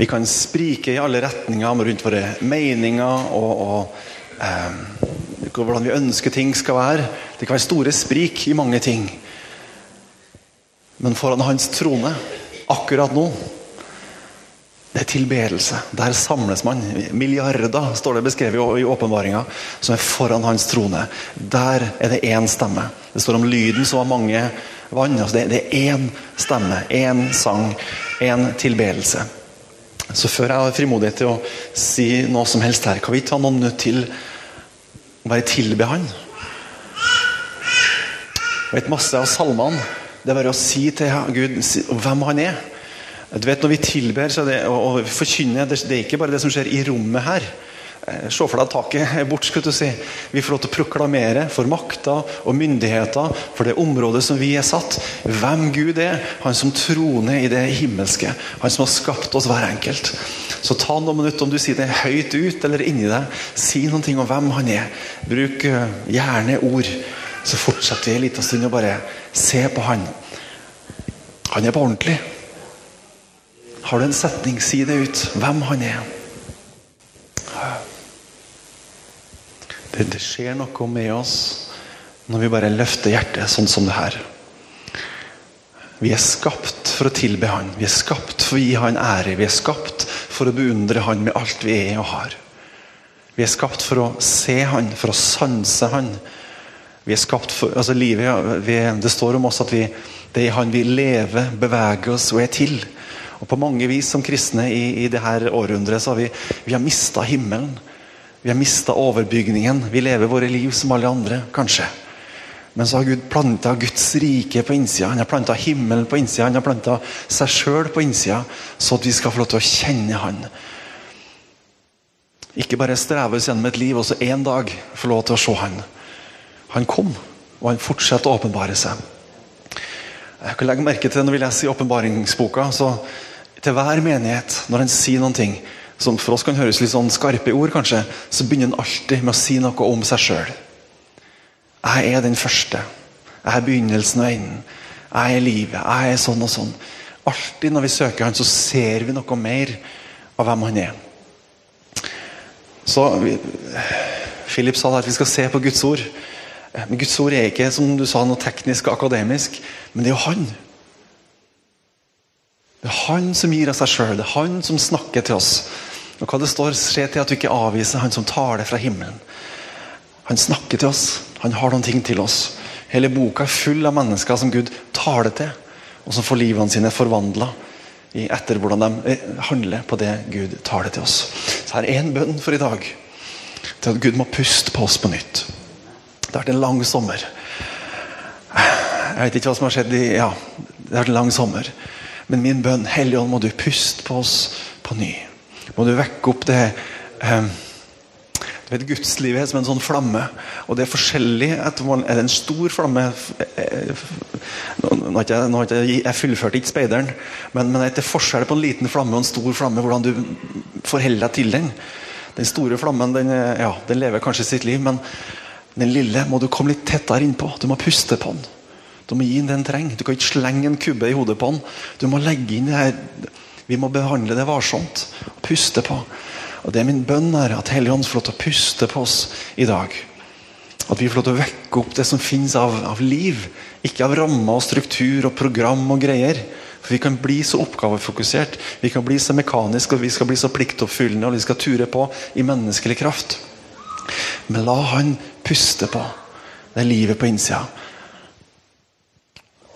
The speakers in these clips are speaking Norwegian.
Vi kan sprike i alle retninger rundt våre meninger og, og eh, hvordan vi ønsker ting skal være. Det kan være store sprik i mange ting. Men foran hans trone, akkurat nå, det er tilbedelse. Der samles man. Milliarder står det beskrevet i åpenbaringa, som er foran hans trone. Der er det én stemme. Det står om lyden som har mange vann. Altså det, det, er én stemme, én sang, én tilbedelse. Så før jeg har frimodighet til å si noe som helst her, kan vi ta noen minutter til å bare tilbe Han? Jeg vet masse av salmene. Det er bare å si til Gud hvem han er. Du vet Når vi tilber det, og, og forkynner, det, det er ikke bare det som skjer i rommet her. Eh, se for deg taket bort. skulle du si. Vi får lov til å proklamere for makta og myndigheter, for det området som vi er satt, hvem Gud er. Han som troner i det himmelske. Han som har skapt oss hver enkelt. Så ta noen minutter om du sier det høyt ut eller inni deg. Si noen ting om hvem han er. Bruk eh, gjerne ord. Så fortsetter vi en liten stund og bare se på han. Han er på ordentlig. Har du en setning, si det ut. Hvem han er. Det, det skjer noe med oss når vi bare løfter hjertet sånn som det her. Vi er skapt for å tilbe Han. Vi er skapt for å gi Han ære. Vi er skapt for å beundre Han med alt vi er og har. Vi er skapt for å se Han, for å sanse Han. Vi er skapt for, altså livet, vi, Det står om oss at vi, det er i Han vi lever, beveger oss og er til. Og På mange vis som kristne i, i det her århundret så har vi, vi har mista himmelen. Vi har mista overbygningen. Vi lever våre liv som alle andre, kanskje. Men så har Gud planta Guds rike på innsida. Han har planta himmelen på innsida. Han har planta seg sjøl på innsida, så at vi skal få lov til å kjenne Han. Ikke bare streve oss gjennom et liv, og så en dag få lov til å se Han. Han kom, og han fortsetter å åpenbare seg. Jeg kan legge merke til Når vi leser i åpenbaringsboka, så til hver menighet, når en sier noen ting som for oss kan høres litt sånn skarpe ord, kanskje, så begynner han alltid med å si noe om seg sjøl. Jeg er den første. Jeg er begynnelsen og enden. Jeg er livet. Jeg er sånn og sånn. Alltid når vi søker Han, så ser vi noe mer av hvem Han er. Så Philip sa at vi skal se på Guds ord. Men Guds ord er ikke som du sa, noe teknisk og akademisk, men det er jo Han. Det er Han som gir av seg sjøl. Det er Han som snakker til oss. Og hva det står, Se til at du ikke avviser Han som taler fra himmelen. Han snakker til oss. Han har noen ting til oss. Hele boka er full av mennesker som Gud taler til, og som får livene sine forvandla etter hvordan de eh, handler på det Gud taler til oss. Så her er en bønn for i dag. Til at Gud må puste på oss på nytt. Det har vært en lang sommer. Jeg vet ikke hva som har skjedd i Ja, det har vært en lang sommer. Men min bønn, Hellige Ånd, må du puste på oss på ny. Må du vekke opp det eh, du vet, Gudslivet er som en sånn flamme. Og det er forskjellig. Er det en stor flamme Nå har ikke jeg, nå har ikke jeg fullførte ikke speideren, men, men det er forskjell på en liten flamme og en stor flamme. Hvordan du forholder deg til den. Den store flammen den, ja, den lever kanskje sitt liv, men den lille må du komme litt tettere innpå. Du må puste på den. Du må gi den det den trenger. Du kan ikke slenge en kubbe i hodet på den. Du må legge inn det her Vi må behandle det varsomt. og Puste på. Og Det er min bønn her, at Helligånd får lov til å puste på oss i dag. At vi får lov til å vekke opp det som finnes av, av liv. Ikke av rammer og struktur og program og greier. For Vi kan bli så oppgavefokusert, vi kan bli så mekanisk og vi skal bli så pliktoppfyllende og vi skal ture på i menneskelig kraft. Men la Han puste på det livet på innsida.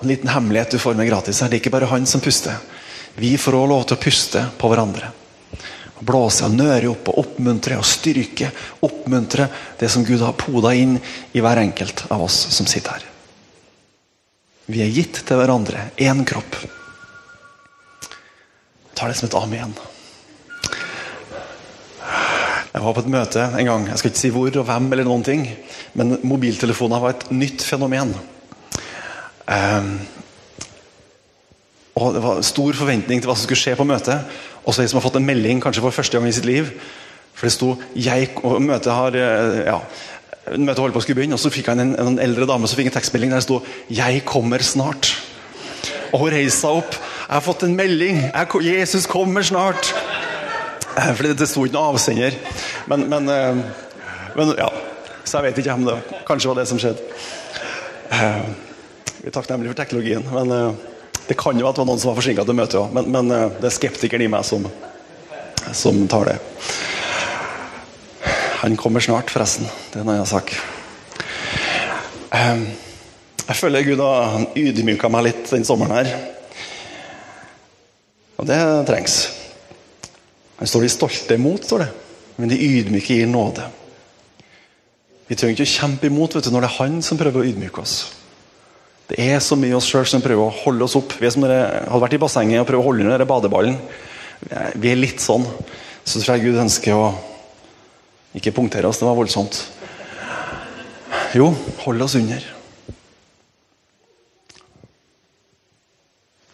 En liten hemmelighet du får med gratis her. Det er ikke bare han som puster. Vi får også lov til å puste på hverandre. Blåse og nøre opp og oppmuntre og styrke. Oppmuntre det som Gud har poda inn i hver enkelt av oss som sitter her. Vi er gitt til hverandre. Én kropp. Jeg tar det som et amen. Jeg var på et møte en gang. Jeg skal ikke si hvor og hvem, eller noen ting, men mobiltelefoner var et nytt fenomen. Um, og Det var stor forventning til hva som skulle skje på møtet. Også en som har fått en melding kanskje for første gang i sitt liv. For det sto jeg, og Møtet har, eh, ja, møtet holdt på å skulle begynne, og så fikk han en, en eldre dame som fikk en tekstmelding der det sto 'Jeg kommer snart'. Og Hun reiste seg opp. 'Jeg har fått en melding. Jeg, Jesus kommer snart'. Eh, fordi det sto ikke noen avsender. Men, men, eh, men, ja. Så jeg vet ikke om det kanskje var det som skjedde. Vi er takknemlige for teknologien. Men det kan jo at det var noen som var forsinka til møtet òg. Men, men, det er skeptikeren i meg som, som tar det. Han kommer snart, forresten. Det er en annen sak. Jeg føler Gud har ydmyka meg litt den sommeren her. Og det trengs. Han står de stolte imot, står det. Men de ydmyke gir nåde. Vi trenger ikke å kjempe imot vet du, når det er han som prøver å ydmyke oss. Det er så mye oss sjøl som prøver å holde oss opp. Vi er som dere hadde vært i bassenget og prøver å holde under badeballen. Vi er litt sånn. Så tror jeg Gud ønsker å ikke punktere oss. Det var voldsomt. Jo, hold oss under.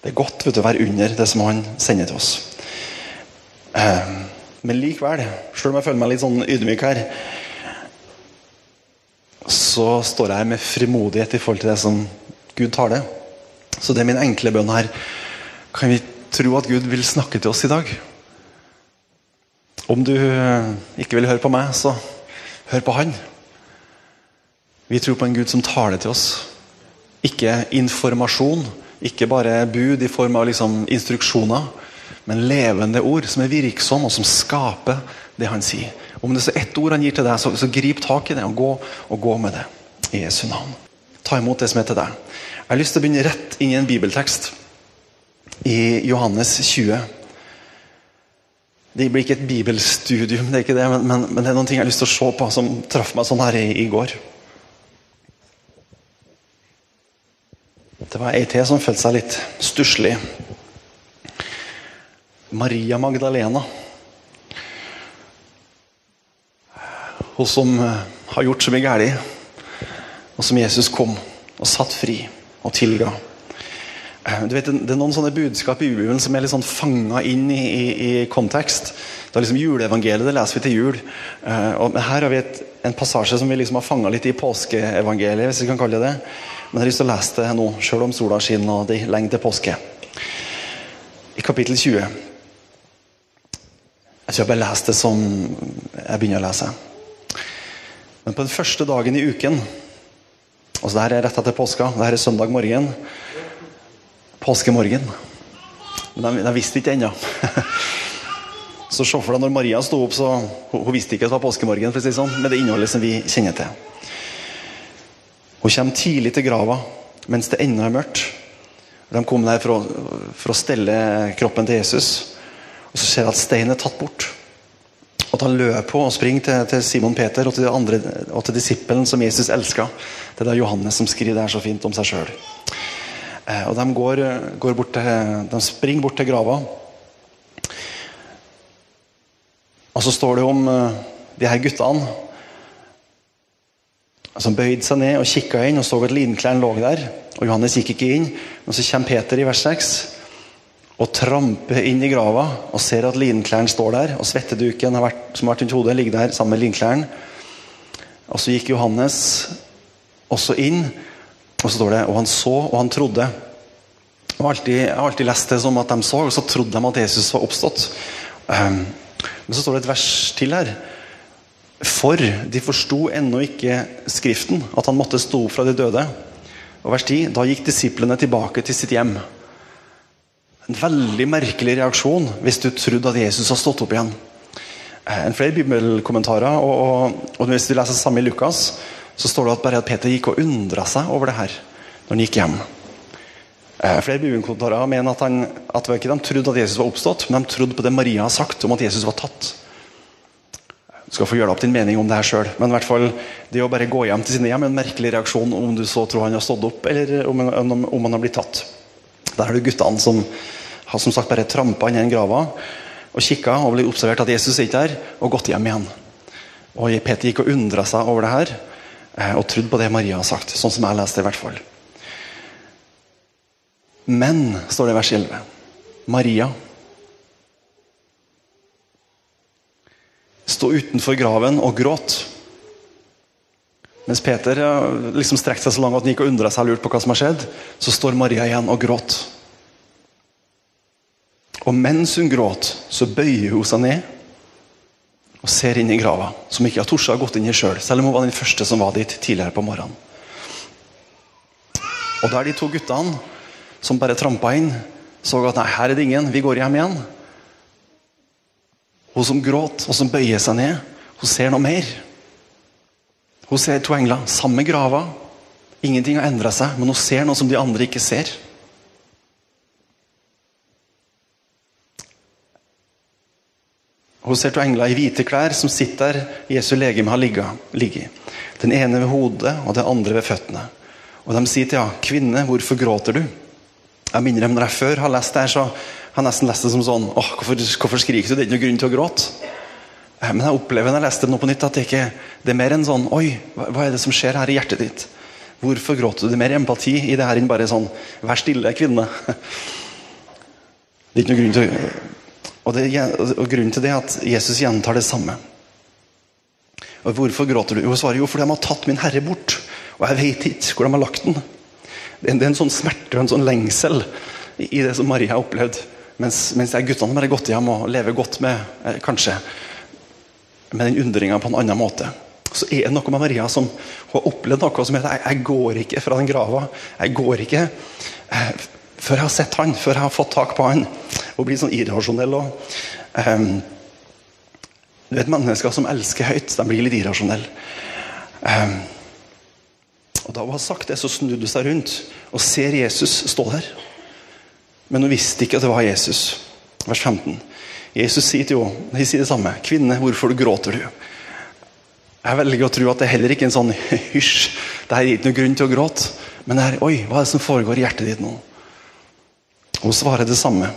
Det er godt vet du, å være under det som han sender til oss. Ehm, men likevel, selv om jeg føler meg litt sånn ydmyk her, så står jeg med frimodighet i forhold til det som Gud tar det. Så det er min enkle bønn her. Kan vi tro at Gud vil snakke til oss i dag? Om du eh, ikke vil høre på meg, så hør på Han. Vi tror på en Gud som taler til oss. Ikke informasjon, ikke bare bud i form av liksom instruksjoner, men levende ord som er virksomme, og som skaper det han sier. Om det er ett ord han gir til deg, så, så grip tak i det og gå, og gå med det. I Jesu navn. Ta imot det som er til deg. Jeg har lyst til å begynne rett inn i en bibeltekst. I Johannes 20. Det blir ikke et bibelstudium, det er ikke det, men, men, men, det er noen ting jeg har lyst til å se på som traff meg sånn her i, i går. Det var ei til som følte seg litt stusslig. Maria Magdalena. Hun som eh, har gjort så mye galt, og som Jesus kom og satt fri og tilga. Eh, du vet, Det er noen sånne budskap i Bibelen som er litt sånn fanga inn i, i, i, kontekst. Det er liksom Juleevangeliet det leser vi til jul. Eh, og Her har vi et, en passasje som vi liksom har fanga litt i påskeevangeliet. hvis vi kan kalle det Men jeg har lyst til å lese det nå, sjøl om sola skinner og det er lenge til påske. I kapittel 20. Jeg tror jeg bare leser det som jeg begynner å lese. Men på den første dagen i uken altså det her er rett etter påska, det her er søndag morgen. Påskemorgen. Men de, de visste ikke ennå. Så se for deg når Maria sto opp, så hun, hun visste ikke at det var påskemorgen, for å si sånn, med det innholdet som vi kjenner til. Hun kommer tidlig til grava mens det ennå er mørkt. De kom der for å, for å stelle kroppen til Jesus. Og Så ser jeg at steinen er tatt bort. At han løper på og springer til, til, Simon Peter og til, andre, og til disippelen som Jesus elska. Det er Johannes som skriver det her så fint om seg sjøl. Eh, og de, går, går de springer bort til grava. Og så står det om uh, de her guttene som bøyde seg ned og kikka inn og så at linklærne lå der. Og Johannes gikk ikke inn. Men så kommer Peter i vers 6 og tramper inn i grava og ser at linklærne står der, og svetteduken har vært, som har vært rundt hodet, ligger der sammen med linklærne. Og så gikk Johannes også inn, og så står det og han så, og han trodde. Og alltid, jeg har alltid lest det som at de så, og så trodde de at Jesus var oppstått. Um, men så står det et vers til her. For de forsto ennå ikke Skriften, at han måtte stå opp fra de døde. Og vers 10. Da gikk disiplene tilbake til sitt hjem. En veldig merkelig reaksjon hvis du trodde at Jesus har stått opp igjen. Eh, en flere bibelkommentarer, og, og, og hvis du leser samme i Lukas, så står det at bare at Peter gikk og undra seg over det her når han gikk hjem. Eh, flere bibelkommentarer mener at, han, at ikke de trodde at Jesus var oppstått, men de trodde på det Maria har sagt om at Jesus var tatt. Du skal få gjøre opp din mening om det her sjøl, men i hvert fall det å bare gå hjem til sine hjem er en merkelig reaksjon om du så tror han har stått opp, eller om, han har blitt tatt. Der har du guttene som har som sagt bare trampa i den grava og kikka og ble observert at Jesus er ikke der, og gått hjem igjen. Og Peter gikk og undra seg over det her og trodd på det Maria har sagt. Sånn som jeg leste det i hvert fall. Men, står det i vers 11, Maria sto utenfor graven og gråt. Mens Peter liksom strekte seg så langt at han gikk og undra seg og lurte på hva som har skjedd, så står Maria igjen og gråt. Og mens hun gråt, så bøyer hun seg ned og ser inn i grava, som ikke har tort å gått inn i sjøl, selv, selv om hun var den første som var dit tidligere på morgenen. Og der de to guttene som bare trampa inn, så at nei, her er det ingen, vi går hjem igjen. Hun som gråt, og som bøyer seg ned, hun ser noe mer. Hun ser to engler, samme grava. Ingenting har endra seg, men hun ser noe som de andre ikke ser. Hun ser to engler i hvite klær som sitter der Jesu legeme har ligget. Den ene ved hodet og den andre ved føttene. Og De sier til henne, 'Kvinne, hvorfor gråter du?' Jeg minner dem når jeg før har lest det her, så har jeg nesten lest det som sånn åh, hvorfor, hvorfor skriker du? Det er ikke noe grunn til å gråte. Eh, men jeg opplever når jeg leste det nå på nytt, at det, ikke, det er mer enn sånn Oi, hva er det som skjer her i hjertet ditt? Hvorfor gråter du? Det er mer empati i det her enn bare sånn Vær stille, kvinne. Det er ikke noe grunn til og, det, og grunnen til det er at Jesus gjentar det samme. Og Hvorfor gråter du? Jo, svarer jo fordi de har tatt min Herre bort. Og jeg vet ikke hvor de har lagt den. Det er en sånn smerte og en sånn lengsel i det som Maria har opplevd. Mens, mens jeg guttene bare gått hjem og lever godt med eh, kanskje med den undringa på en annen måte. Så er det noe med Maria som hun har opplevd noe som heter jeg, jeg går ikke fra den grava. Jeg går ikke eh, før jeg har sett han, før jeg har fått tak på han. Og blir sånn irrasjonell. òg. eh, du vet Mennesker som elsker høyt, de blir litt irrasjonelle. Eh, og Da hun har sagt det, så snudde hun seg rundt og ser Jesus stå der. Men hun visste ikke at det var Jesus. Vers 15. Jesus sier til henne de sier det samme. 'Kvinne, hvorfor gråter du?' Jeg velger å tro at det er heller ikke en sånn hysj. Det er ikke noen grunn til å gråte. Men det er, oi, hva er det som foregår i hjertet ditt nå? Hun svarer det samme.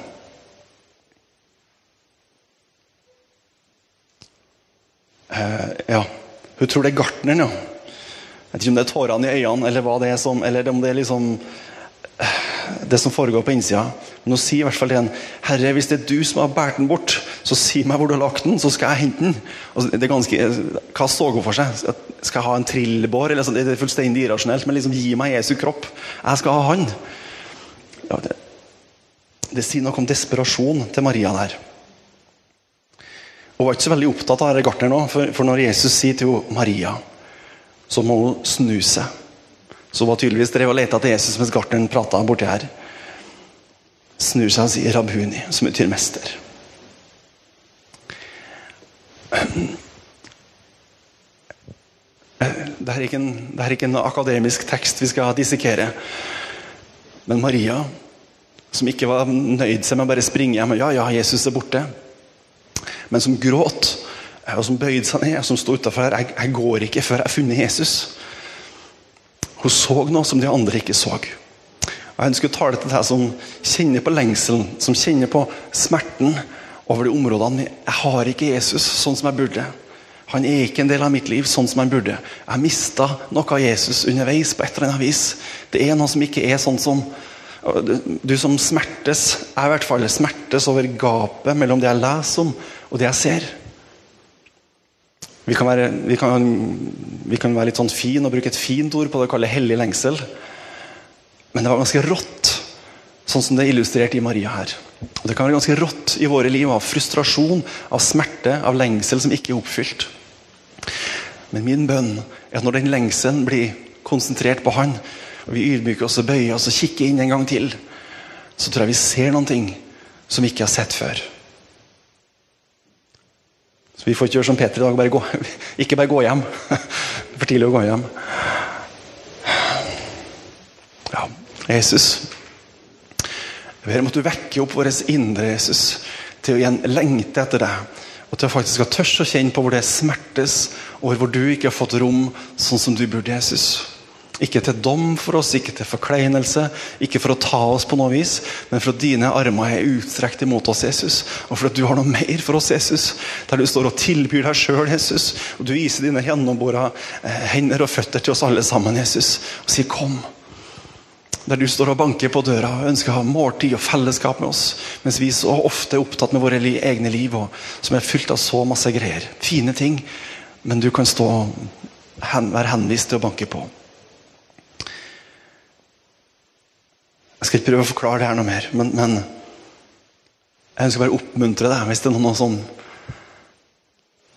Ja, Hun tror det er gartneren, ja. Jeg vet ikke om det er tårene i øynene, eller hva det er som, eller om det er liksom det som foregår på innsida. Men hun sier i hvert fall til en Herre, hvis det er du som har båret den bort, så si meg hvor du har lagt den, så skal jeg hente den. Og det er ganske, Hva så hun for seg? Skal jeg ha en trillebår? Eller sånn, det er fullstendig irrasjonelt, men liksom gi meg Jesu kropp. Jeg skal ha han. Ja, det, det sier noe om desperasjon til Maria der. Hun var ikke så veldig opptatt av gartneren nå, for, når Jesus sier til Maria så må hun snu seg. Så hun tydeligvis drev og lette etter Jesus mens gartneren prata borti her. Snur seg og sier 'Rabuni', som betyr mester. Det er, ikke en, det er ikke en akademisk tekst vi skal dissekere. Men Maria, som ikke var nøyd seg med å bare springe hjem og Ja, ja, Jesus er borte. Men som gråt og som bøyde seg ned, og som sto utafor her. Jeg, jeg, går ikke før jeg har funnet Jesus. Hun så noe som de andre ikke så. Og Jeg ønsker å tale til deg som kjenner på lengselen, som kjenner på smerten over de områdene. Jeg har ikke Jesus sånn som jeg burde. Han er ikke en del av mitt liv sånn som han burde. Jeg mista noe av Jesus underveis på et eller annet vis. Det er noe som ikke er sånn som Du som smertes, jeg i hvert fall smertes over gapet mellom det jeg leser om, og det jeg ser. Vi kan, være, vi, kan, vi kan være, litt sånn fin og bruke et fint ord på det å kalle hellig lengsel. Men det var ganske rått, sånn som det er illustrert i Maria her. Og Det kan være ganske rått i våre liv, av frustrasjon, av smerte, av lengsel som ikke er oppfylt. Men min bønn er at når den lengselen blir konsentrert på Han, og vi ydmyker oss og bøyer oss og kikker inn en gang til, så tror jeg vi ser noen ting som vi ikke har sett før. Så vi får ikke gjøre som Peter i dag. Bare gå. Ikke bare gå hjem. For tidlig å gå hjem. Ja, Jesus. Jeg ber om at du vekker opp vår indre Jesus til å igjen lengte etter deg. Og til å faktisk ha tørst å kjenne på hvor det smertes, og hvor du ikke har fått rom sånn som du burde, Jesus. Ikke til dom for oss, ikke til forkleinelse, ikke for å ta oss på noe vis, men for at dine armer er utstrekt imot oss, Jesus. Og for at du har noe mer for oss, Jesus. Der du står og tilbyr deg sjøl, Jesus. Og du viser dine gjennombora eh, hender og føtter til oss alle sammen, Jesus. Og sier 'kom'. Der du står og banker på døra og ønsker å ha måltid og fellesskap med oss. Mens vi så ofte er opptatt med våre egne liv, og, som er fylt av så masse greier. Fine ting. Men du kan stå være henvist til å banke på. Jeg skal ikke prøve å forklare det her noe mer, men, men jeg ønsker bare å oppmuntre deg hvis det er noen som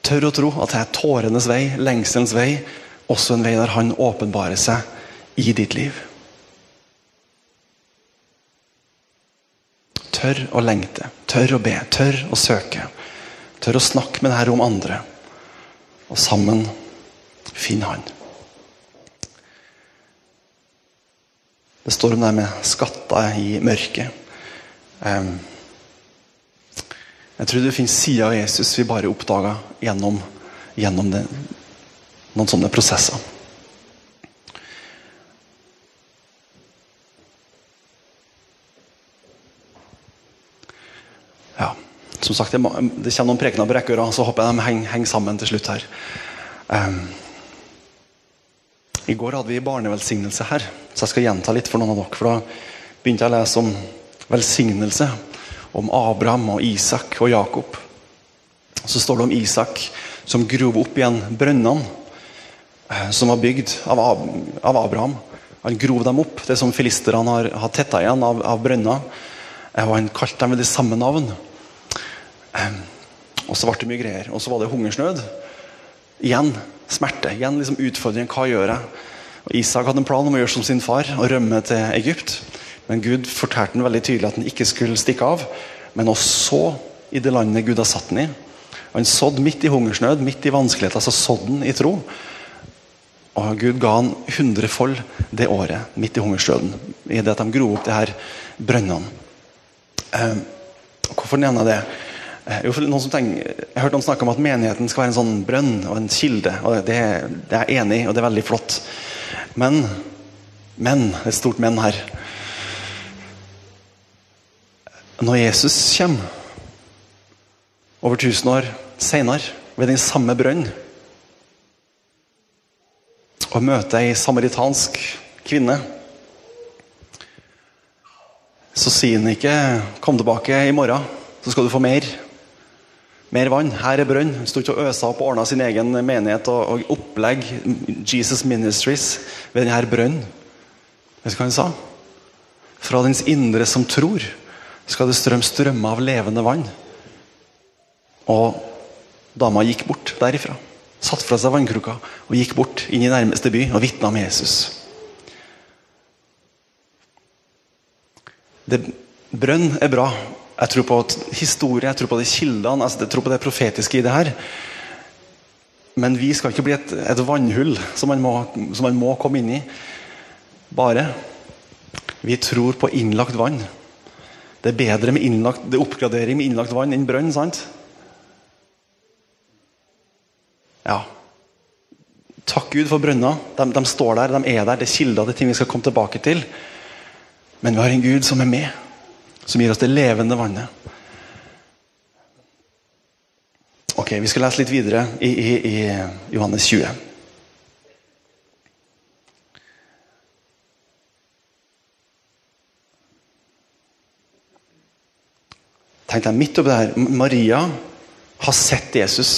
Tør å tro at det er tårenes vei, lengselens vei, også en vei der han åpenbarer seg i ditt liv. Tør å lengte, tør å be, tør å søke. Tør å snakke med det her om andre. Og sammen finn Han. Det står om det med skatter i mørket. Jeg tror det finnes sider av Jesus vi bare oppdaga gjennom, gjennom det, noen sånne prosesser. Ja, som sagt, Det, kommer noen prekener på og så håper jeg de henger, henger, sammen til slutt her. I går hadde vi barnevelsignelse her, så jeg skal gjenta litt for noen av dere. for Da begynte jeg å lese om velsignelse om Abraham og Isak og Jakob. Så står det om Isak som grov opp igjen brønnene eh, som var bygd av, Abraham. Han grov dem opp, det som filisterne har, har tetta igjen av, av brønner. Eh, og han kalte dem ved det samme navn. Eh, og så ble det mye greier. Og så var det hungersnød. Igjen smerte. Igjen liksom utfordringen. Hva gjør jeg? Og Isak hadde en plan om å gjøre som sin far og rømme til Egypt. Men Gud fortalte han veldig tydelig at han ikke skulle stikke av. Men også så i det landet Gud har satt han i. Han sådde midt i hungersnød, midt i vanskeligheter, så sådde han i tro. Og Gud ga han hundrefold det året, midt i hungersnøden. I det at de gro opp de her brønnene. Eh, hvorfor nevner jeg det? Eh, jo, for noen som tenker, jeg har hørt noen snakke om at menigheten skal være en sånn brønn og en kilde. og Det, det er jeg enig i, og det er veldig flott. Men, men, det er stort men her. Når Jesus kommer, over 1000 år senere, ved den samme brønn, og møter ei samaritansk kvinne, så sier han ikke 'kom tilbake i morgen, så skal du få mer'. Mer vann. Her er brønn. Han sto ikke og øsa opp og ordna sin egen menighet og, og opplegg. Jesus Ministries ved denne brønnen. Vet du hva han sa? Fra dens indre som tror skal det strømme strømmer av levende vann. Og dama gikk bort derifra. Satt fra seg vannkruka og gikk bort inn i nærmeste by og vitna om Jesus. Det, brønn er bra. Jeg tror på historie, jeg tror på de kildene, altså jeg tror på det profetiske i det her. Men vi skal ikke bli et, et vannhull som man, må, som man må komme inn i. Bare. Vi tror på innlagt vann. Det er bedre med innlagt, det er oppgradering med innlagt vann enn brønn. sant? Ja. Takk Gud for brønner. De, de, står der, de er der. Det er kilder, det er ting vi skal komme tilbake til. Men vi har en Gud som er med, som gir oss det levende vannet. Ok, Vi skal lese litt videre i, i, i Johannes 20. Tenk deg midt oppi det her. Maria har sett Jesus.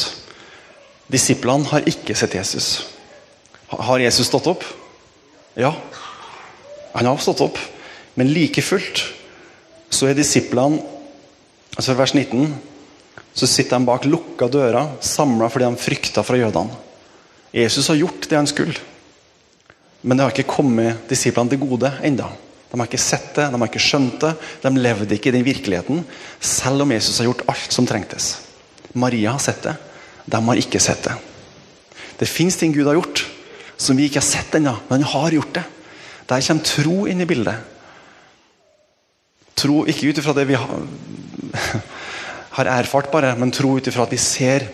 Disiplene har ikke sett Jesus. Har Jesus stått opp? Ja. Han har stått opp. Men like fullt så er disiplene altså Vers 19 så sitter de bak lukka dører, samla fordi de frykta fra jødene. Jesus har gjort det han skulle. Men det har ikke kommet disiplene til gode enda. De har ikke sett det, de har ikke skjønt det. De levde ikke i den virkeligheten, selv om Jesus har gjort alt som trengtes. Maria har sett det, de har ikke sett det. Det fins ting Gud har gjort som vi ikke har sett ennå, men han har gjort det. Der kommer tro inn i bildet. Tro ikke ut ifra det vi har, har erfart, bare, men tro ut ifra at vi ser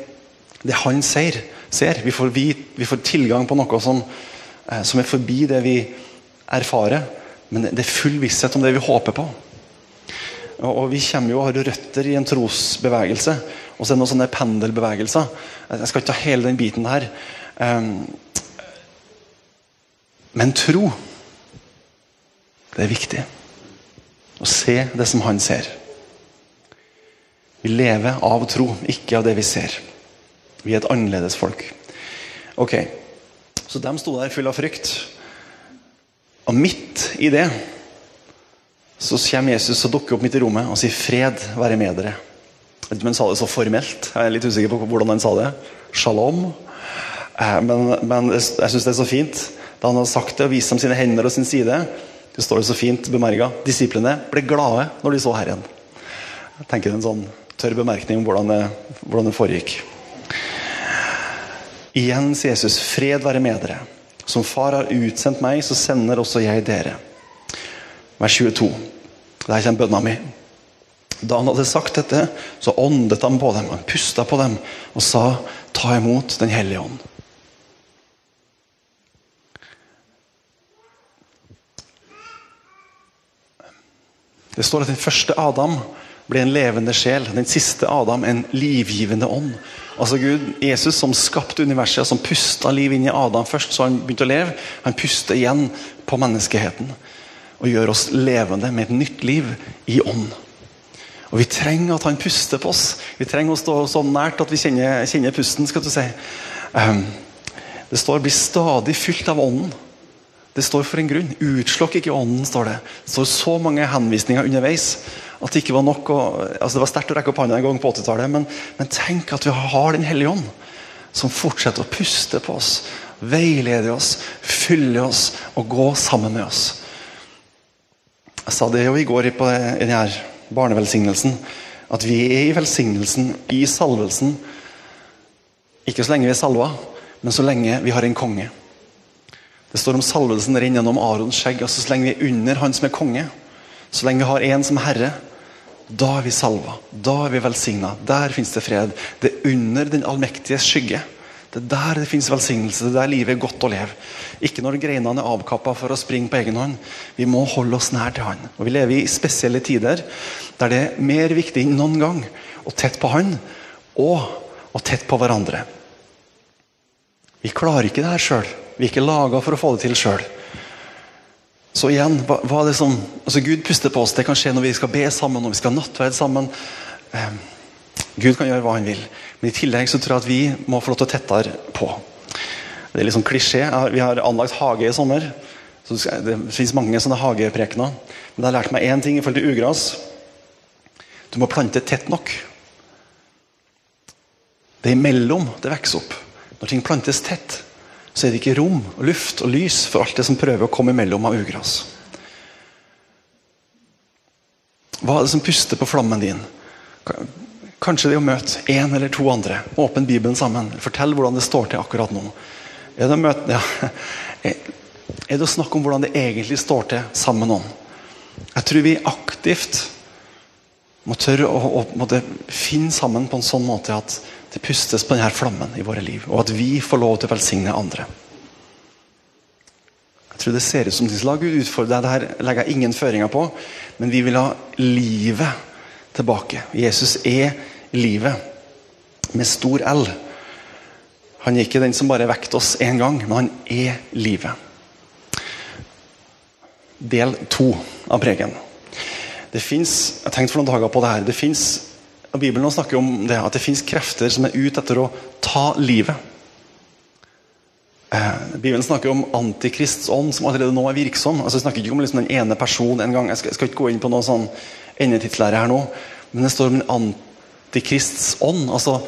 det han ser. ser. Vi, får, vi, vi, får, tilgang på noe som, eh, som er forbi det vi erfarer. Men det er full visshet om det vi håper på. Og Vi kommer jo og har røtter i en trosbevegelse. Og så er det noen sånne pendelbevegelser. Jeg skal ikke ta hele den biten her. Ehm, men tro, det er viktig. Å se det som han ser. Vi lever av tro, ikke av det vi ser. Vi er et annerledes folk. Ok, Så de sto der fulle av frykt. Og midt i det så kommer Jesus og dukker opp midt i rommet og sier 'Fred være med dere'. Jeg vet ikke om han sa det så formelt. Jeg er litt usikker på hvordan han sa det. Shalom. Eh, men, men jeg syns det er så fint. Da han har sagt det og vist dem sine hender og sin side, det står det så fint bemerka. Disiplene ble glade når de så Herren. Jeg tenker en sånn tørr bemerkning om hvordan det, hvordan det foregikk. Igjen sier Jesus, fred være med dere. Som far har utsendt meg, så sender også jeg dere. Vers 22. Der kommer bønna mi. Da han hadde sagt dette, så åndet han på dem, han pusta på dem og sa, ta imot Den hellige ånd. Det står at den første Adam ble en levende sjel. Den siste Adam en livgivende ånd. Altså Gud, Jesus som skapte universet, som pusta liv inn i Adam først, så han begynte å leve. Han puster igjen på menneskeheten og gjør oss levende med et nytt liv i ånd. Og Vi trenger at han puster på oss. Vi trenger å stå så nært at vi kjenner, kjenner pusten. skal du si. Um, det står 'bli stadig fylt av ånden'. Det står for en grunn. Utslokk ikke ånden, står det. Det står så mange henvisninger underveis at det ikke var nok å, altså Det var sterkt å rekke opp hånda en gang på 80-tallet, men, men, tenk at vi har Den hellige ånd, som fortsetter å puste på oss, veilede oss, fylle oss og gå sammen med oss. Jeg sa det jo i går på denne barnevelsignelsen, at vi er i velsignelsen, i salvelsen, ikke så lenge vi er salva, men så lenge vi har en konge. Det står om salvelsen renner gjennom Arons skjegg. altså Så lenge vi er under han som er konge, så lenge vi har en som herre, da er vi salva. Da er vi velsigna. Der fins det fred. Det er under den allmektiges skygge. Det er der det fins velsignelse. Det er der livet er godt å leve. Ikke når greinene er avkappa for å springe på egen hånd. Vi må holde oss nær til Han. Og Vi lever i spesielle tider der det er mer viktig enn noen gang å tett på Han og å tett på hverandre. Vi klarer ikke det her sjøl. Vi er ikke laga for å få det til sjøl. Så igjen, hva, hva, er det som altså Gud puster på oss. Det kan skje når vi skal be sammen, når vi skal nattverd sammen. Eh, Gud kan gjøre hva han vil. Men i tillegg så tror jeg at vi må få lov til å tettere på. Det er litt sånn klisjé. Vi har anlagt hage i sommer. Så det finnes mange sånne hageprekener. Men det har lært meg én ting i forhold til ugras. Du må plante tett nok. Det er imellom det vokser opp. Når ting plantes tett, så er det ikke rom, og luft og lys for alt det som prøver å komme imellom av ugras. Hva er det som puster på flammen din? Kanskje det er å møte én eller to andre. Åpne Bibelen sammen. Fortell hvordan det står til akkurat nå. Er det å, møte, ja. er det å snakke om hvordan det egentlig står til sammen med noen? Jeg tror vi aktivt må tørre å, å finne sammen på en sånn måte at det pustes på denne flammen i våre liv, og at vi får lov til å velsigne andre. Jeg tror det ser ut som la Gud utfordre deg. Dette legger jeg ingen føringer på. Men vi vil ha livet tilbake. Jesus er livet. Med stor L. Han er ikke den som bare vekket oss én gang, men han er livet. Del to av pregen. Det fins Jeg tenkte for noen dager på det her. Det fins Bibelen snakker om det, at det fins krefter som er ute etter å ta livet. Eh, Bibelen snakker om antikrists ånd som allerede nå er virksom. Altså, jeg snakker ikke om liksom den ene personen en gang. Jeg skal, jeg skal, ikke gå inn på noen sånn endetidslære her nå. Men det står om en antikrists ånd. Altså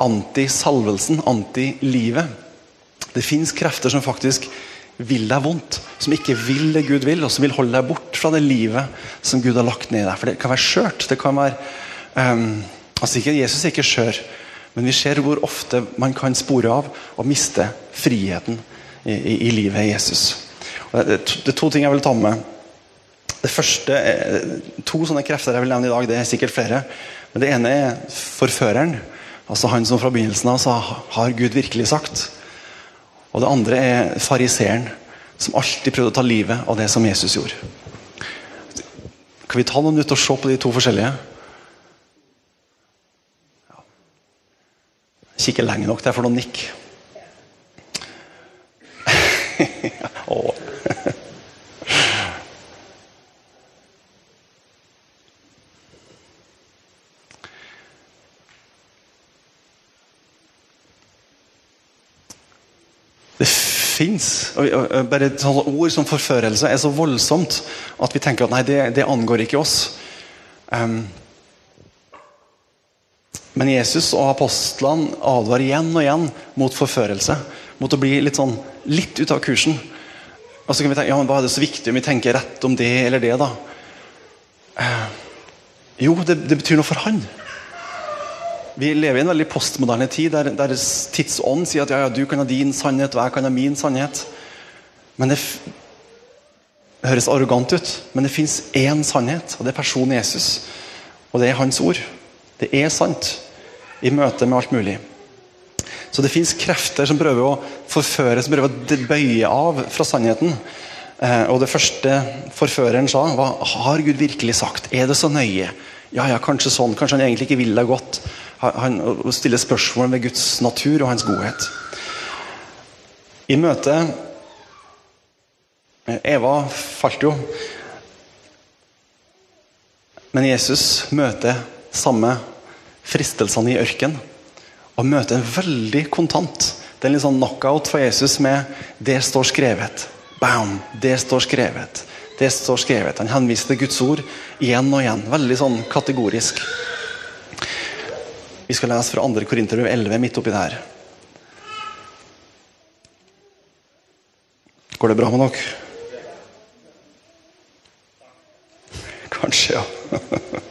anti-salvelsen, anti-livet. Det fins krefter som faktisk vil deg vondt. Som ikke vil det Gud vil, og som vil holde deg bort fra det livet som Gud har lagt ned i deg. For det kan være skjørt. Det kan være Um, altså ikke, Jesus er ikke skjør, men vi ser hvor ofte man kan spore av og miste friheten i, i, i livet i Jesus. Og det, er to ting jeg vil ta med. Det første, To sånne krefter jeg vil nevne i dag. Det er sikkert flere. Men Det ene er forføreren. Altså Han som fra begynnelsen av sa 'Har Gud virkelig sagt?' Og det andre er fariseeren, som alltid prøvde å ta livet av det som Jesus gjorde. Kan vi ta noen minutter og se på de to forskjellige? Kikker lenge nok til jeg får noen nikk. Det fins Bare sånne ord som forførelse er så voldsomt at vi tenker at nei, det, det angår ikke oss. Um, Men Jesus og apostlene advarer igjen og igjen mot forførelse. Mot å bli litt sånn litt ute av kursen. Og så kan vi tenke, ja, men Hva er det så viktig om vi tenker rett om det eller det? da? Eh, jo, det, det, betyr noe for han. Vi lever i en veldig postmoderne tid der, der tidsånd sier at ja, ja, du kan ha din sannhet og jeg kan ha min sannhet. Men det, det høres arrogant ut, men det fins én sannhet, og det er personen Jesus. Og det er hans ord. Det er sant i møte med alt mulig. Så det fins krefter som prøver å forføre, som prøver å bøye av fra sannheten. Eh, og det første forføreren sa, var har Gud virkelig sagt? Er det så nøye? Ja, ja, kanskje sånn. Kanskje han egentlig ikke vil deg godt. Han stiller spørsmål ved Guds natur og hans godhet. I møte Eva falt jo. Men Jesus møter samme fristelsene i ørken. Og møter en veldig kontant. Det er en litt sånn knockout for Jesus med 'det står skrevet'. Bam! Det står skrevet. Det står skrevet. Han henviser til Guds ord igjen og igjen. Veldig sånn kategorisk. Vi skal lese fra 2. Korinterbrev 11 midt oppi det her. Går det bra med dere? Kanskje, ja.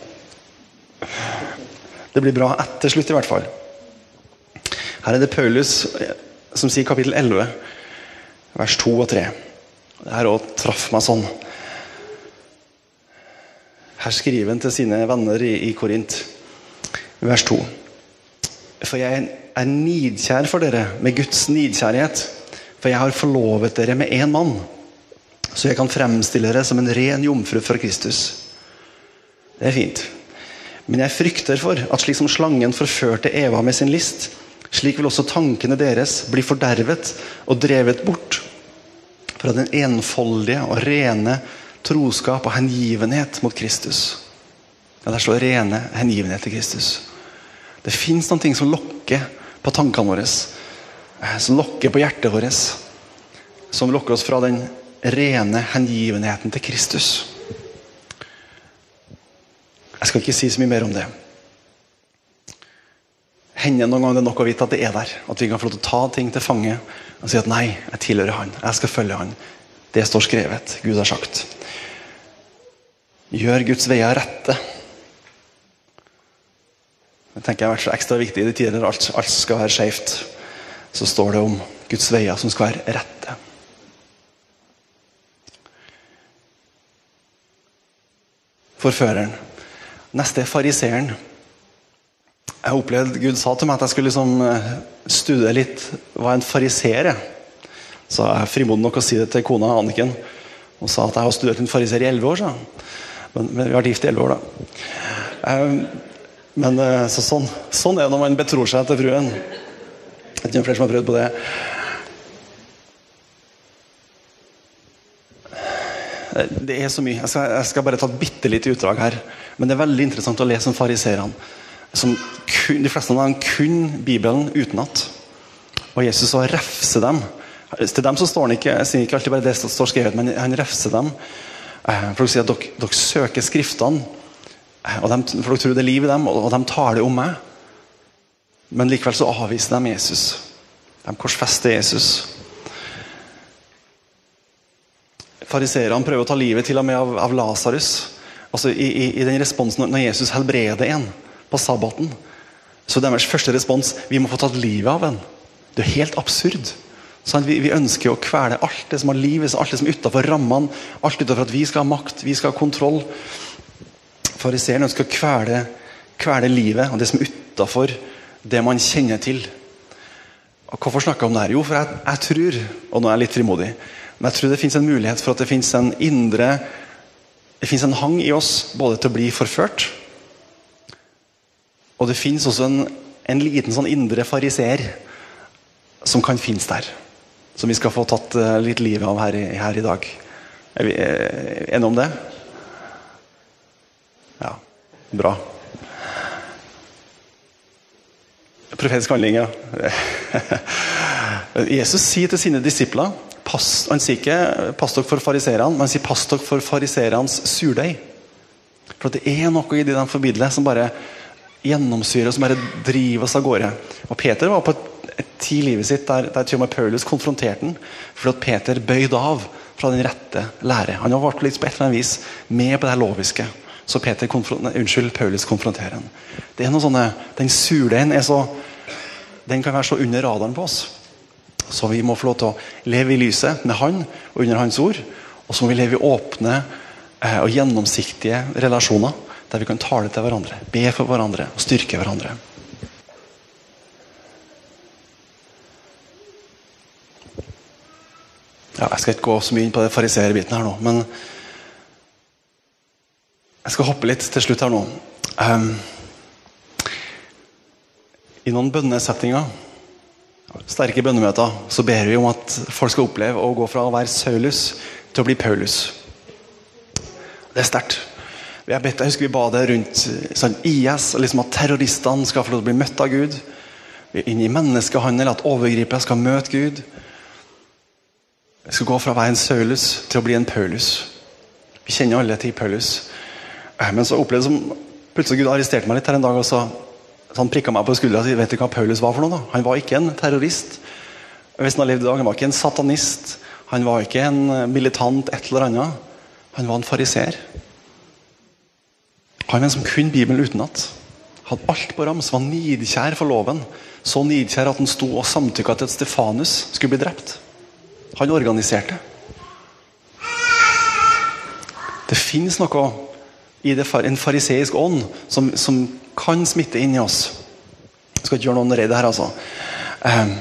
Det blir bra etter slutt, i hvert fall. Her er det Paulus som sier kapittel 11, vers 2 og 3. Det her òg traff meg sånn. Her skriver han til sine venner i, i Korint, vers 2. For jeg er nidkjær for dere med Guds nidkjærlighet. For jeg har forlovet dere med én mann, så jeg kan fremstille dere som en ren jomfru for Kristus. Det er fint. Men jeg frykter for at slik som slangen forførte Eva med sin list, slik vil også tankene deres bli fordervet og drevet bort fra den enfoldige og rene troskap og hengivenhet mot Kristus. Ja, Der står rene hengivenhet til Kristus. Det fins noen ting som lokker på tankene våre, eh, som lokker på hjertet vårt, som lokker oss fra den rene hengivenheten til Kristus. Jeg skal ikke si så mye mer om det. Hender noen gang det er nok å vite at det er der. At vi kan få lov til å ta ting til fange og si at nei, jeg tilhører han. Jeg skal følge han. Det står skrevet. Gud har sagt. Gjør Guds veier rette. Det tenker jeg har vært ekstra viktig i de tider der alt, alt skal være skjevt. Så står det om Guds veier som skal være rette. Forføreren. Neste er fariseeren. Jeg opplevde Gud sa til meg at jeg skulle liksom eh, studere litt hva en fariseer er. Så jeg er frimodig nok å si det til kona Anniken. Hun sa at jeg har studert en fariseer i elleve år. Så. Men, men, vi har vært gift i elleve år, da. Um, men eh, så sånn, sånn, er det når man betror seg til fruen. Det er ikke flere som har prøvd på det. Det er så mye. Jeg skal, jeg skal bare ta et bitte lite utdrag her. Men det er veldig interessant å lese om fariseerne. De fleste av dem kunne Bibelen utenat. Og Jesus så refser dem. Til dem så står han ikke, jeg sier ikke alltid bare det som står skrevet, men han refser dem. Eh, for å si at dere, dere søker Skriftene, eh, og de, for dere tror det er liv i dem, og de tar det om meg. Men likevel så avviser de Jesus. De korsfester Jesus. Fariseerne prøver å ta livet til og med av, av Lasarus. Altså i, i, i, den responsen Når Jesus helbreder en på sabbaten, så deres første respons vi må få tatt livet av en. Det er helt absurd. Sånn, vi, vi, ønsker å kvele alt det som har liv, alt det som er utafor rammene. Alt utenfor at vi skal ha makt, vi skal ha kontroll. Fariseeren ønsker å kvele, kvele livet og det som er utafor det man kjenner til. Og Hvorfor snakker jeg om det her? Jo, for jeg, jeg tror, og nå er jeg litt frimodig, men jeg tror det fins en mulighet for at det fins en indre det fins en hang i oss både til å bli forført, og det fins også en, en, liten sånn indre fariseer som kan finnes der. Som vi skal få tatt uh, litt livet av her, her, i dag. Er vi uh, enige om det? Ja. Bra. Profetisk handling, ja. Jesus sier til sine disipler pass, Han sier ikke 'pass dere for fariseerne', men han sier 'pass dere for fariseernes surdeig'. For det er noe i det de formidler som bare gjennomsyrer som bare driver oss av gårde. Og Peter var på et, tid i livet sitt der, der til og med Paulus konfronterte ham fordi at Peter bøyde av fra den rette lære. Han har vært litt på et eller annet vis med på det her loviske. Så Peter nei, unnskyld, Paulus konfronterer ham. Den surdeigen den kan være så under radaren på oss. Så vi må få lov til å leve i lyset med Han og under Hans ord. Og så må vi leve i åpne eh, og gjennomsiktige relasjoner der vi kan tale til hverandre, be for hverandre og styrke hverandre. Ja, jeg skal ikke gå så mye inn på det fariseerbiten her nå, men jeg skal hoppe litt til slutt her nå. Um, I noen bønnesettinger, sterke bønnemøter, så ber vi om at folk skal oppleve å gå fra å være Saulus til å bli Paulus. Det er sterkt. Jeg, jeg, husker vi ba det rundt sånn, IS, liksom at terroristene skal få lov til å bli møtt av Gud. Inn i menneskehandel, at overgripere skal møte Gud. Jeg skal gå fra å være en Saulus til å bli en Paulus. Vi kjenner alle til Paulus. Eh, men så opplevde jeg som plutselig Gud arresterte meg litt her en dag. og så, så Han prikka meg på skuldra og sa vet du hva Paulus var for noe. da? Han var ikke en terrorist. Hvis Han har levd i dag, han var ikke en satanist. Han var ikke en militant et eller annet. Han var en fariser. Han var en som kunne Bibelen utenat. Hadde alt på rams, var nidkjær for loven. Så nidkjær at han sto og samtykka til at Stefanus skulle bli drept. Han organiserte. Det finnes noe i det, en fariseisk ånd som, som, kan smitte inn i oss. Jeg skal ikke gjøre noen redd her, altså. Um,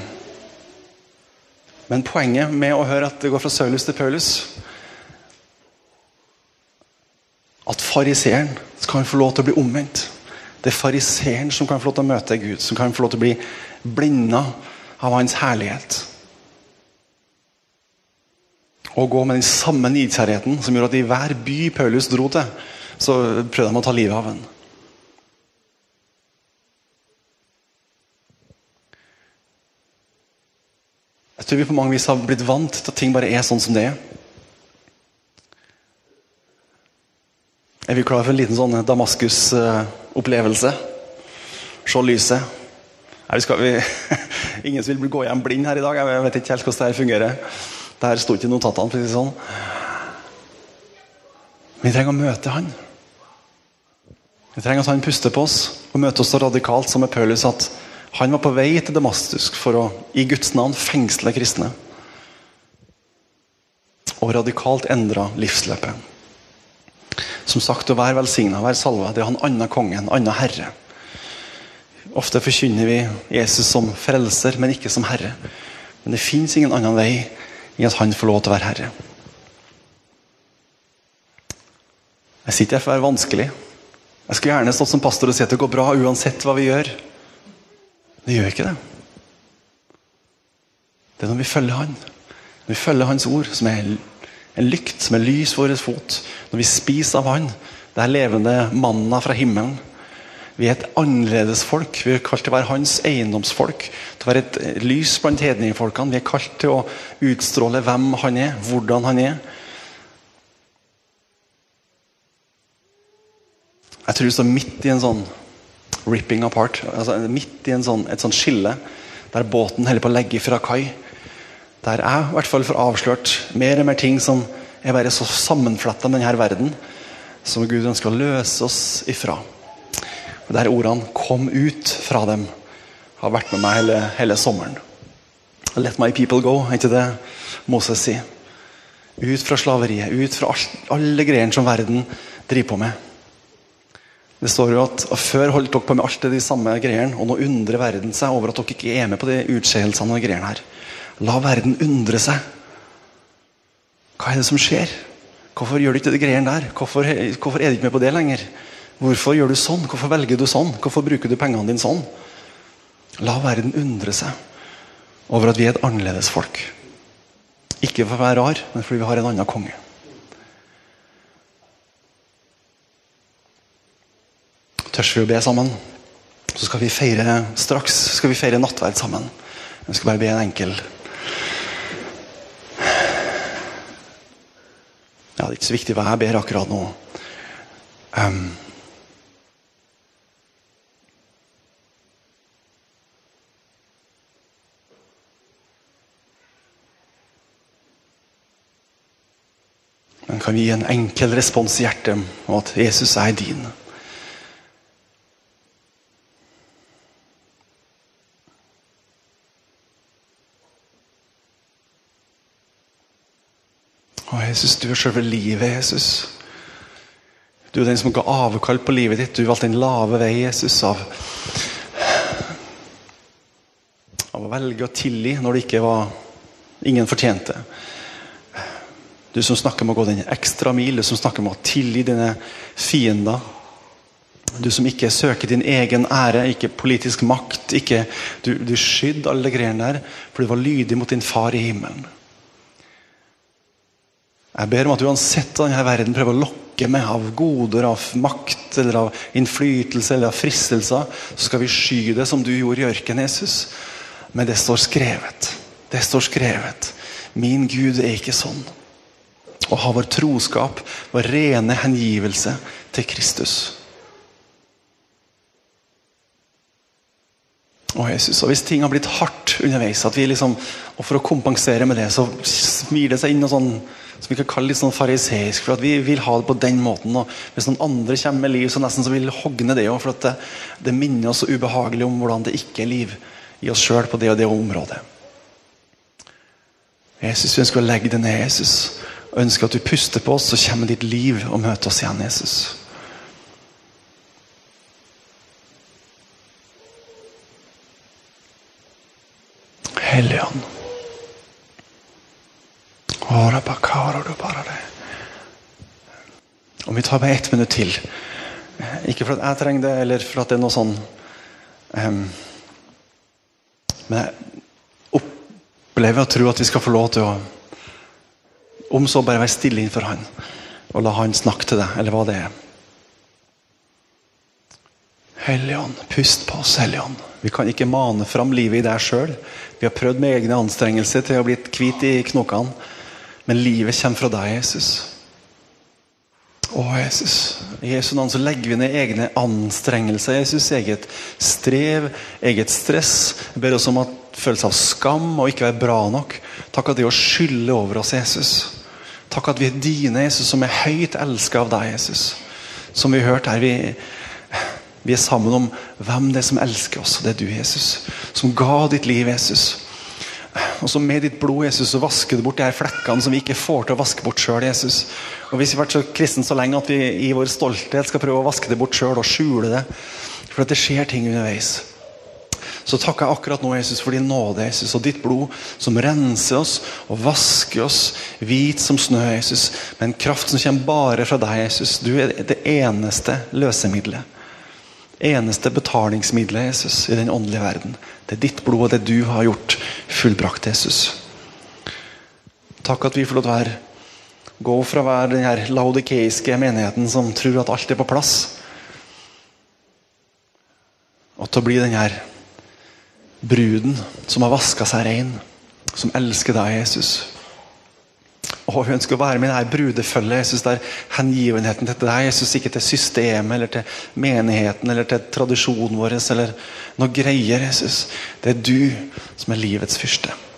men poenget med å høre at det går fra Saulus til Paulus At fariseeren kan få lov til å bli omvendt. Det er fariseeren som kan få lov til å møte Gud, som kan få lov til å bli blinda av hans herlighet. Og gå med den samme nidkjærheten som gjorde at i hver by Paulus dro til, så prøvde de å ta livet av ham. Jeg tror vi på mange vis har blitt vant til at ting bare er sånn som det er. Er vi klar for en liten sånn Damaskus-opplevelse? Se lyset. Nei, skal vi, ingen som vil gå hjem blind her i dag. Jeg vet ikke helt hvordan det her fungerer. Der sto ikke i notatene. for sånn. Vi trenger å møte han. Vi trenger at han puster på oss og møter oss så radikalt som med Paulus at han var på vei til Damaskus for å i Guds navn fengsle kristne. Og radikalt endra livsløpet. Som sagt, å være velsigna, være salva, det er han annen konge, en annen herre. Ofte forkynner vi Jesus som frelser, men ikke som herre. Men det fins ingen annen vei i at han får lov til å være herre. Jeg sitter her for å være vanskelig. Jeg skulle gjerne stått som pastor og si at det går bra uansett hva vi gjør. Det gjør ikke det. Det er når vi følger Han. Når vi følger Hans ord, som er en lykt som er lys for vår fot. Når vi spiser av Han, det er levende manna fra himmelen. Vi er et annerledes folk. Vi er kalt til å være hans eiendomsfolk. Til å være et lys blant hedningfolkene. Vi er kalt til å utstråle hvem han er, hvordan han er. Jeg tror vi står midt i en sånn ripping apart. Altså midt i en sånn, et sånt skille der båten holder på å legge fra kai. Der jeg i hvert fall får avslørt mer og mer ting som er bare så sammenfletta med denne verden, som Gud ønsker å løse oss ifra. Og Der ordene 'kom ut fra dem' har vært med meg hele, hele sommeren. 'Let my people go', er ikke det Moses sier? Ut fra slaveriet, ut fra alle greiene som verden driver på med. Det står jo at Før holdt dere på med alt de samme greiene, og nå undrer verden seg over at dere ikke er med på de utskeielsene og greiene her. La verden undre seg. Hva er det som skjer? Hvorfor gjør du ikke de greiene der? Hvorfor, hvorfor, er du ikke med på det lenger? Hvorfor gjør du sånn? Hvorfor velger du sånn? Hvorfor bruker du pengene dine sånn? La verden undre seg over at vi er et annerledes folk. Ikke for å være rar, men fordi vi har en annen konge. tør vi å be sammen? Så skal vi feire straks skal vi feire nattverd sammen. Jeg skal bare be en enkel Ja, Det er ikke så viktig hva jeg ber akkurat nå. Um. Men kan vi gi en enkel respons i hjertet om at Jesus er din? Å, Jesus, du er selve livet, Jesus. Du er den som ga avkall på livet ditt. Du valgte den lave vei, Jesus, av, av å velge å tilgi når det ikke var ingen fortjente. Du som snakker om å gå den ekstra mil, du som snakker om å tilgi dine fiender. Du som ikke søker din egen ære, ikke politisk makt. Ikke, du, du skydde alle greiene der, for du var lydig mot din far i himmelen. Jeg ber om at uansett hva denne verden prøver å lokke med av goder, av makt, eller av innflytelse eller av fristelser, så skal vi sky det som du gjorde i ørkenen, Jesus. Men det står skrevet. Det står skrevet. Min Gud er ikke sånn. Å ha vår troskap, vår rene hengivelse til Kristus. Å Jesus, og Hvis ting har blitt hardt underveis, at vi liksom, og for å kompensere med det, så smir det seg inn noe sånn som vi kan kalle litt sånn fariseisk, for at vi vil ha det på den måten. og Hvis noen andre kommer med liv, så nesten så vil hogne det òg. For det, det, minner oss så ubehagelig om hvordan det ikke er liv i oss sjøl på det og det området. Jesus, vi ønsker å legge det ned, Jesus. Ønsker at du puster på oss, så kommer ditt liv og møter oss igjen, Jesus. Helligånd. Om vi tar bare ett minutt til. Ikke for at jeg trenger det, eller for at det er noe sånn um, Men jeg opplever og tror at vi skal få lov til å Om så bare være stille innenfor Han, og la Han snakke til deg, eller hva det er. Helligånd, pust på oss, Helligånd. Vi kan ikke mane fram livet i deg sjøl. Vi har prøvd med egne anstrengelser til å bli kvitt i knokene. Men livet kommer fra deg, Jesus. Å, Jesus. I Jesu navn så legger vi ned egne anstrengelser. Jesus, Eget strev, eget stress. Jeg ber oss om at følelse av skam og ikke være bra nok. Takk at det å skylde over oss, Jesus. Takk at vi er dine, Jesus, som er høyt elska av deg, Jesus. Som vi har hørt her. vi vi er sammen om hvem det er som elsker oss. og Det er du, Jesus. Som ga ditt liv, Jesus. Og så Med ditt blod Jesus, så vasker du bort de her flekkene som vi ikke får til å vaske bort sjøl. Og hvis vi har vært så kristne så lenge at vi i vår stolthet skal prøve å vaske det bort sjøl og skjule det For at det skjer ting underveis. Så takker jeg akkurat nå Jesus for din nåde Jesus, og ditt blod som renser oss og vasker oss hvit som snø. Jesus, Med en kraft som kommer bare fra deg, Jesus. Du er det eneste løsemiddelet. Eneste betalingsmiddelet Jesus, i den åndelige verden. Det er ditt blod og det du har gjort fullbrakt, Jesus. Takk at vi får lov til å være gå fra å være den her laudikeiske menigheten som tror at alt er på plass, og til å bli den her bruden som har vaska seg rein, som elsker deg, Jesus. Og hun ønsker å være med i jeg brudefølget. det er hengivenheten til deg, Jeg synes ikke til systemet eller til menigheten eller til tradisjonen vår eller noe greier. Jesus. Det er du som er livets fyrste.